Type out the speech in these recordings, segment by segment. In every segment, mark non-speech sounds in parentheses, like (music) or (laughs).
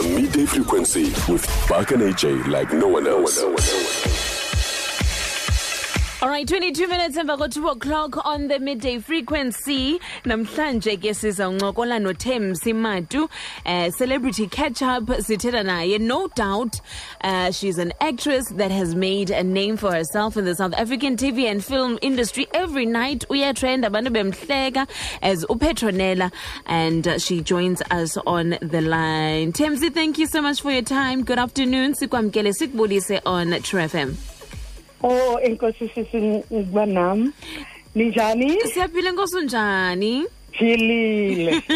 The midday frequency with Buck and AJ like no one else. All right, 22 minutes emva ko 2 o'clock on the midday frequency. Namhlanje ke sizawuncokola noThemsi Matu, uh, celebrity catch up sithetha naye. No doubt, uh, she's an actress that has made a name for herself in the South African TV and film industry. Every night we uyatrend abantu bemhleka as uPatronella and uh, she joins us on the line. Thembsie, thank you so much for your time. Good afternoon. Sikwamkele sikubulise on Tru FM. Oh enkosi sisi ngikuba nami. Ninjani? Siyaphila nkosi unjani? Philile. (laughs)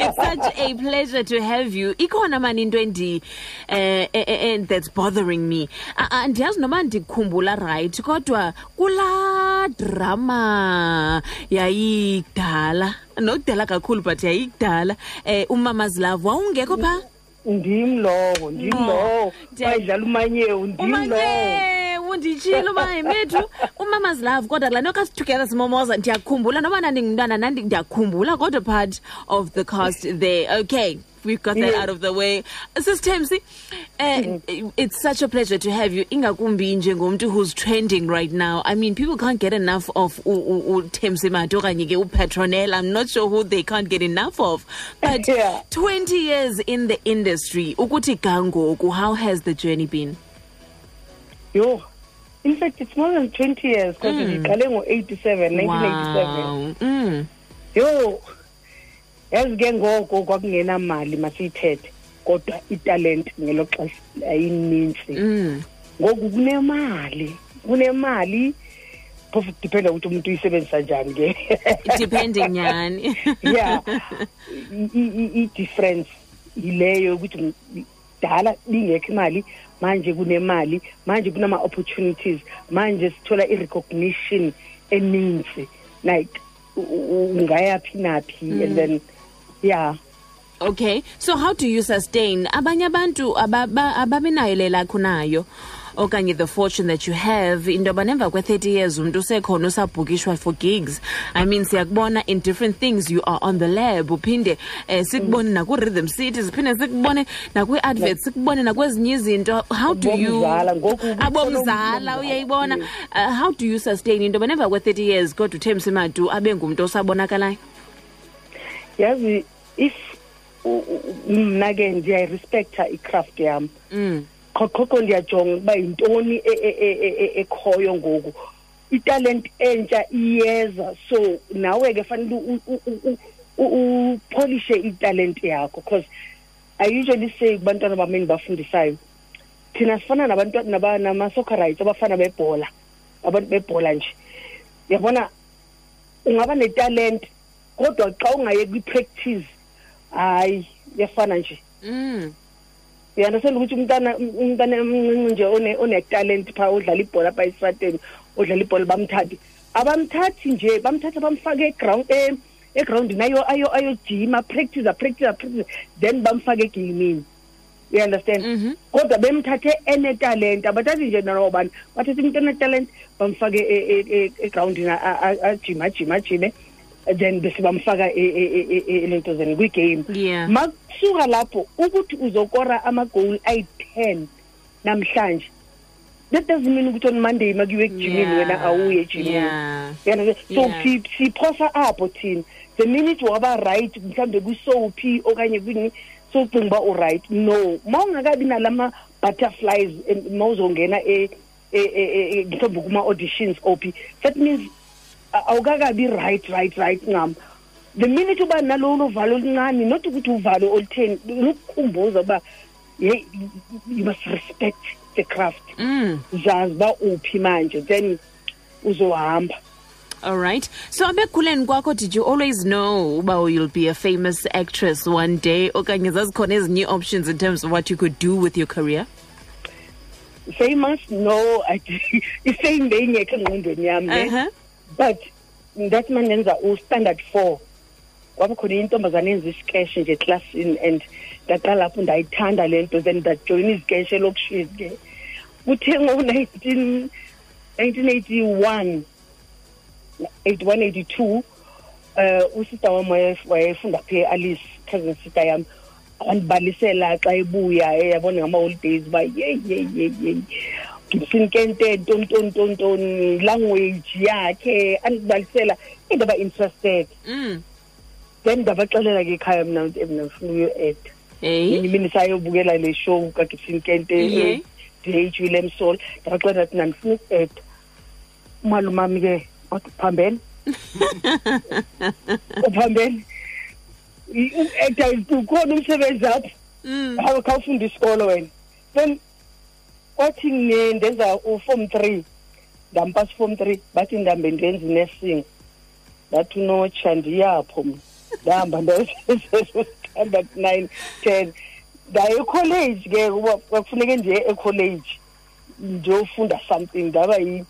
it's such a pleasure to have you. Ikhona mani into endi eh eh, eh that's bothering me. A- Andiyazi noma ndikhumbula right kodwa kula drama yayidala. Nokudala kakhulu but yayidala. Eh umama's love wawungekho pha? Ndim lowo, ndim Oh, lowo. dear. Wayidlala umanyewu, ndim lowo. Unditshilo uba methu umama's love kodwa la noka together simomoza ndiyakhumbula. Noba nandingumntwana nandi ndiyakhumbula kodwa part of the cast there. Okay we've got that Yeah. out of the way. Sistemsi uh, it's such a pleasure to have you. Ingakumbi njengomntu who's trending right now. I mean people can't get enough of uThembsie Matu okanye ke upetronel i'm not sure who they can't get enough of. But (laughs) Yeah. 20 years in the industry ukuthi gangoku how has the journey been? Yo. In fact, it's more than 20 years because ngiqale ngo-87 1987 Wow. Mm. yo yazi ke ngoko kwakungenamali masiyithethe kodwa italent ngelo xesha ayininzi Mm. ngoku kunemali kunemali phofu dependa ukuthi umuntu uyisebenzisa njani ke Depending nyani. (laughs) yeah i-difference yileyo ukuthi dala lingekho imali manje kunemali manje kunama-opportunities manje sithola i-recognition eninzi like u- u- ungayaphi naphi and then yeah. Okay. So how do you sustain? Abanye abantu ababa- ababenayo le lakho nayo okanye the fortune that you have into yoba nemva kwe-30 years umntu usekhona usabhukishwa for gigs. I mean siyakubona in different things you are on the lab uphinde um sikubone nakwi-rhythm city ziphinde sikubone nakwi-advert sikubone nakwezinye izinto. How do you Abomzala, uyayibona? uh, how do you sustain into yoba nemva kwe-30 years kodwa uthemsi madu abe ngumntu osabonakalayo? Yazi if mna ke ndiyayirespecta icraft yam. Mm. Qoqoqo ndiyajonga ukuba yintoni e- e- e- e- e- ekhoyo ngoku. Italent entsha iyeza so nawe ke fanele u- u- u- u- u- upolishe italent yakho because i usually say kubantwana bam endibafundisayo thina sifana nabantwana naba- nama-soccerites abafana bebhola abantu bebhola nje. Yabona ungaba netalent kodwa xa ungaye kwi-practice hayi yafana nje. Mm. uyanasela ukuthi umntana umntana nje one one talent pha odlala ibhola pha esateni odlala ibhola bamthathi abamthathi nje bamthatha bamfake eground eh egroundini ayo ayo ayo gym practice practice practice then bamfake egaming you understand? Mhm. Kodwa bemthathe ene talent abathathi nje nalo bani bathatha umntana talent bamfake e, e, e, egroundini a gym a gym a gym then bese bamfaka e- e- e- e- elentozeni kwigame Yeah. makusuka lapho ukuthi uzokora amagoli ayi-10 namhlanje that doesn't mean ukuthi on monday makuyiwe ekujimini Yeah. wena awuye ejimini Yeah. Uyana- so Yeah. si- siphosa apho thina the minute waba right mhlawumbe kwi-soapy okanye kwini sowucinga uba uright no ma ungakabi nalama-butterflies em- ma uzongena e- e- e- e- mhlawumbe kuma-auditions ophi that means a- awukakabi right right right ncam the minute uba nalolu valo oluncane not ukuthi uvalo olutheni lukukhumbuza uba hey you must respect the craft Mm. zazi uba uphi manje then uzohamba All right. So abekhuleni kwakho did you always know uba you'll be a famous actress one day okanye zazikhona ezinye options in terms of what you could do with your career? famous no isaying (laughs) beyingekho engqondweni yami. but ngathi mandenza u-standard four kwakukhona intombazane enza isikeshe nje eklasini and ndaqala lapho ndayithanda le nto then ndajoyina izikeshe elokishini ke kuthe ngo-nineteen nineteen eighty-one eighty-one eighty-two um usister wam wayefunda pha e-alice cousin sister yam wandibalisela xa ebuya eyabona ngama-holidays uba yeyeyeyeyi ntoni ntoni ntoni ntoni language yakhe andibalisela indaba interested. Mm. then ndabaxelela ke ekhaya mna mna ndifuna uyo-eda Hey. imini sayobukela le show kaGibson Kente dh william sol ndabaxelela ndathi ndandifuna uku-eda umalumami ke wathi phambene. (laughs) Uphambene uku-eda ukhona umsebenzi apho Mm. khawufunda isikolo wena. Then kwathi ne- ndenza uform three ndampasa uform three bathi ndambe ndenza inursing ndathi unotsha ndiyapho mna. Ndahamba ndayostandard nine ten. Ndaye ekholeji ke kuba kwakufuneke ndiye ekholeji ndiyofunda something. Ndaba yi-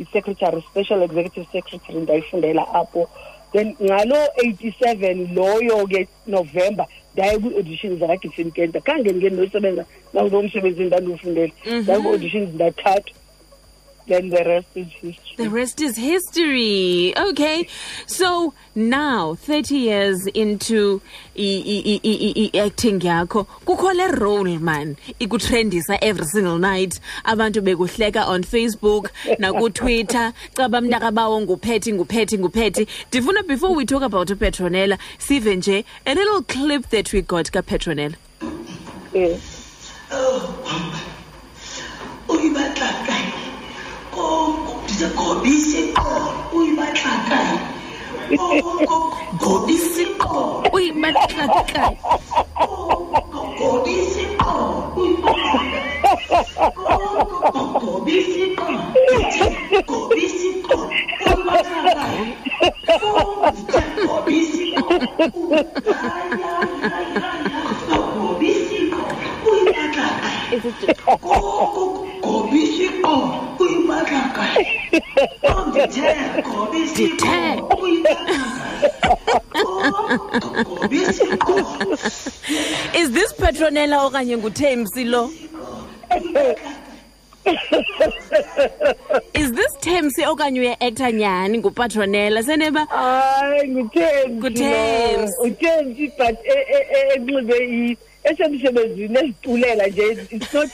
i-secretary special executive secretary ndayifundela apho. Then ngalo eighty-seven loyo ke november ndaye kwii-auditions zakagibson kenta khange ndike ndosebenza nakulo msebenzi ndandiwufundela ndaye kwii-auditions ndathathwa then the rest is history The rest is history. Okay. So now, 30 years into acting yakho, kukho le role man ikutrendisa every single night. Abantu bekuhleka on Facebook, naku-Twitter, (laughs) caba mntakabawo nguphethi nguphethi nguphethi. Ndifuna before we talk about uPatronella, sive nje a little clip that we got kaPatronella. yeah. Oh. uyibatla ndize gobisa iqolo uyibatla kae iqolo Uy, matlakay. iqolo gobisa iqolo gobisa iqolo uyibatla kae iqolo gobisa iqolo uyibatla kae iqolo uyinakaka ondithe gobisithe uyinakaka is this petronela okanye nguthems lo is this temsi okanye uya-acta nyhani ngupatronela seneba hayi ngutemsi utemsi but enxibe esemsebenzini ezitulela nje it's not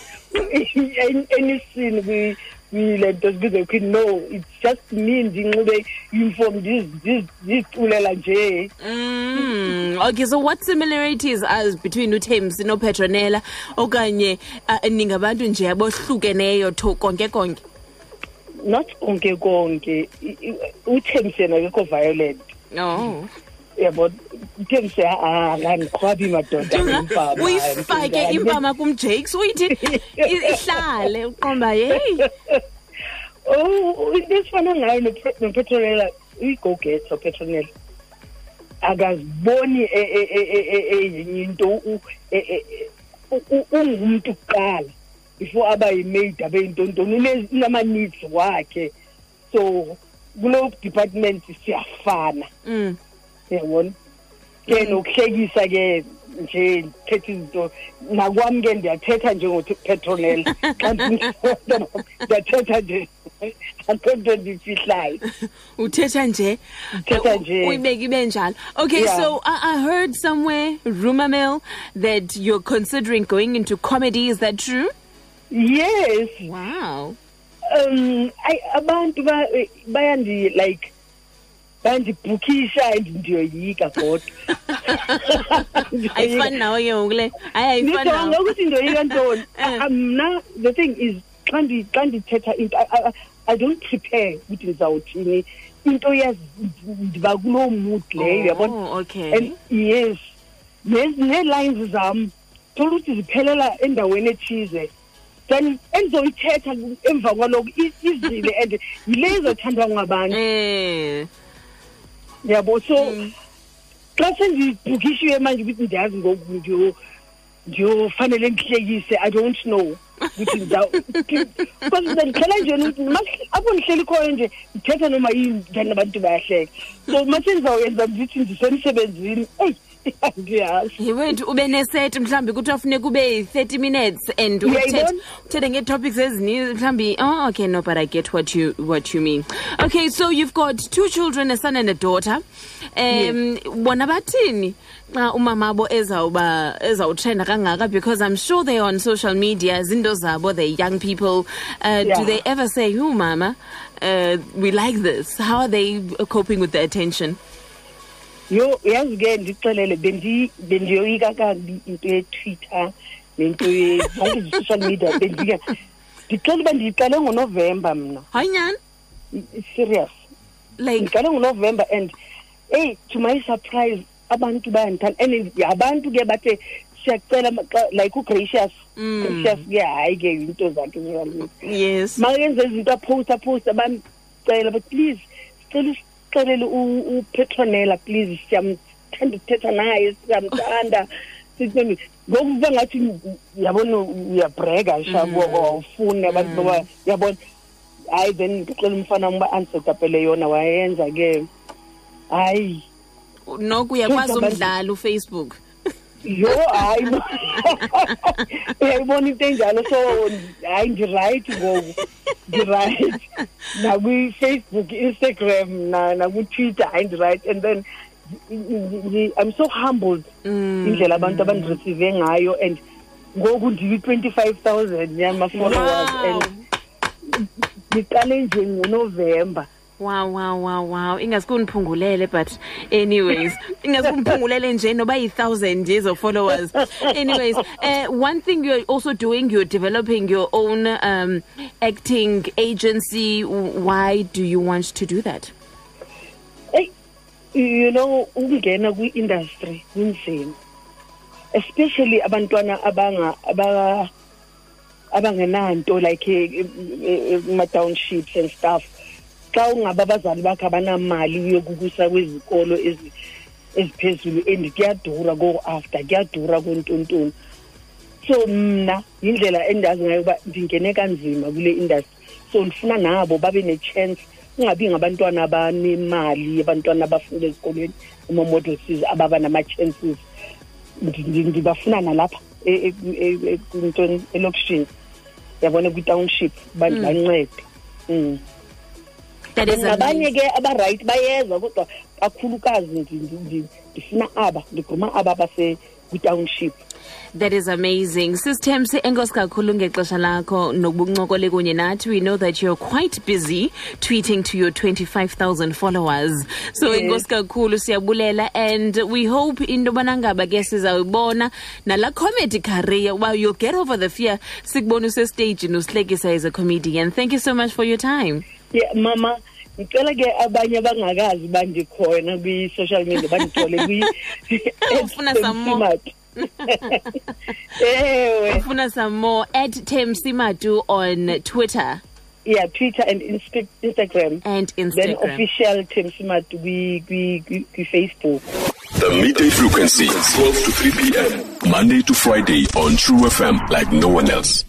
anything kwile nto kuthiwa no it's just me ndinxibe uniform ndiziculela nje. Mm, okay so what similarities are between uThembsie noPatronella okanye uh, ningabantu nje abohlukeneyo tho konke konke? Not konke konke. Uthemsi yena akekho violent. Oh ke ngisho angikhobi madoda imfama uyifake imfama kumjakes uyithi ihlale uqomba hey (laughs) oh isifana ngayo nopetrolela uyigo get upetrolela akaziboni e, e, e, ezinye into ungumuntu kuqala before aba yimaid abe yintontoni unama-needs wakhe. So kulo department siyafana. Yabona mm. Ke nokuhlekisa ke nje thetha izinto nakwami ke ndiyathetha njengopatronella (laughs) xa ndiyathetha nje akho nto ndifihlayo uthetha nje Uthetha nje. uyibeka ibe njalo. Okay Yeah. so I, i heard somewhere rumor mill that you're considering going into comedy. Is that true? Yes. Wow. Um ay abantu ba- bayandi like bandibhukisha and ndiyoyika kodwa (laughs) ayifani nawe ke ngoku le. Hayi ayifani ndijonga nawe. ukuthi ndiyoyika ntoni. (laughs) Eh. Ah, mna the thing is xa ndi- xa ndithetha into I- I- i don't prepare ukuthi ndizawuthini into yazi ndiba kuloo mood leyo yabona? oh, okay. And yes ne- nee-lines zam thola ukuthi ziphelela endaweni ethize. Then endizoyithetha emva kwaloko i- izile and yile izothandwa ngabantu. Eh. Yabo so xa sendibhukishiwe manje ukuthi ndiyazi ngoku ndiyo ndiyofanele ndihlekise i don't know. Ukuthi because bendihlala nje ukuthi mas- apho ndihleli khoyo nje ndithetha noma yini then abantu bayahleka. So mase ndizawuyenza ndithi ndisemsebenzini eyi. Andiyazi Hey wethu ube neset mhlambi kuthiwa funeka ube 30 minutes and uthethe ngee-topics ezininzi mhlambi oh okay no but i get what you what you mean. Okay so you've got two children a son and a daughter. Um bona bathini xa umamabo ezawuba ezawutrenda kangaka? Because i'm sure they're on social media zinto zabo they're young people. Uh, do they ever say you mama uh, we like this. How are they coping with the attention yho yazi ke ndixelele bendi- bendiyoyika kakubi into yetwitter nento zonke ezi-social media bendike ndixela uba ndiyiqale ngonovemba mna. Hayi nyani serious. Like ndiqale ngonovemba and eyi to my surprise abantu bayandithanda and abantu ke bathe siyacela ma- like ugracious. Mm. gracious ke hayi ke into zakhe yes. Makenze izinto aphost aphost bamcela but please sicela usixelele u- upetronela please siyamthanda ukuthetha naye siyamthanda. Sithi- ngoku kuba ngathi yabona uyabrega shabo awufuni abantu baba yabona hayi then ndixela umfana wam uba andisetapele yona wayenza ke hayi. Noku uyakwazi umdlala ufacebook? Yho hayi no. uyayibona (laughs) into enjalo so hayi ndirayithi ngoku ndirayithi nakwifacebook instagram na- nakutwitter hayi ndirayithi and then ndi- ndi- i'm so humbled. Indlela abantu abandireceive ngayo and ngoku ndiyi-twenty-five thousand yama-followers wow and ndiqale nje ngonovemba wow wow wow wow. Ingasuke undiphungulele but anyways. (laughs) Ingasuke undiphungulele nje noba yi-thousand years of followers. Anyways uh, one thing you're also doing you're developing your own um, acting agency. Why do you want to do that? Hey, you know ukungena kwi-industry kunzima. Especially abantwana abangenanto like kuma-townships and stuff xa ungaba abazali bakho abanamali yokukusa kwezikolo ezi- eziphezulu and kuyadura ko-after kuyadura kontontoni so mna yindlela endazi ngayo uba ndingene kanzima kule industry. So ndifuna nabo babe ne-chance kungabi ngabantwana abanemali abantwana abafunda ezikolweni ama-models ababa nama-chances. Ndi- ndi- ndibafuna nalapha e- e- e- elokishini. Yabona kwi-township ba- bancede mm. That is nabanye ke abarayithi bayeza kodwa kakhulukazi ndi- ndi- ndi- ndifuna aba ndigquma aba base kwi-township That is amazing. Systems enkosi kakhulu ngexesha lakho nokubuncokole kunye nathi. We know that you're quite busy tweeting to your 25,000 followers. So Yes. enkosi kakhulu siyabulela and we hope into yobana ngaba ke sizawubona nala comedy career well you'll get over the fear sikubona usestage usihlekisa as a comedian. Thank you so much for your time. Yeah, mama ngicela ke abanye abangakazi bandikhona kwi-social media bandithole kwi- (laughs) Ufuna some more? (laughs) ewe Ufuna some more at Temsimatu on Twitter yeah twitter and Insta- instagram and instagram then Instagram. official temsimatu kwi-facebook The midday frequency, 12 to 3 p.m. Monday to Friday on Tru FM like no one else.